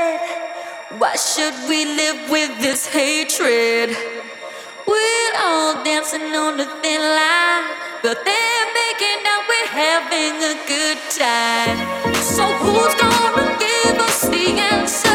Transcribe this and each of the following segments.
Why should we live with this hatred? We're all dancing on a thin line, but they're making out we're having a good time. So who's gonna give us the answer?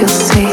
You'll see.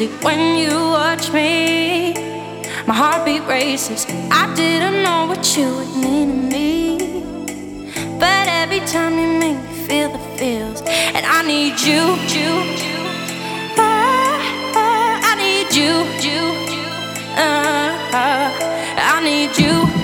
Crazy when you watch me. My heartbeat races. I didn't know what you would mean to me. But every time you make me feel the feels, and I need you, you, you. Uh, I need you, you, uh, uh, I need you.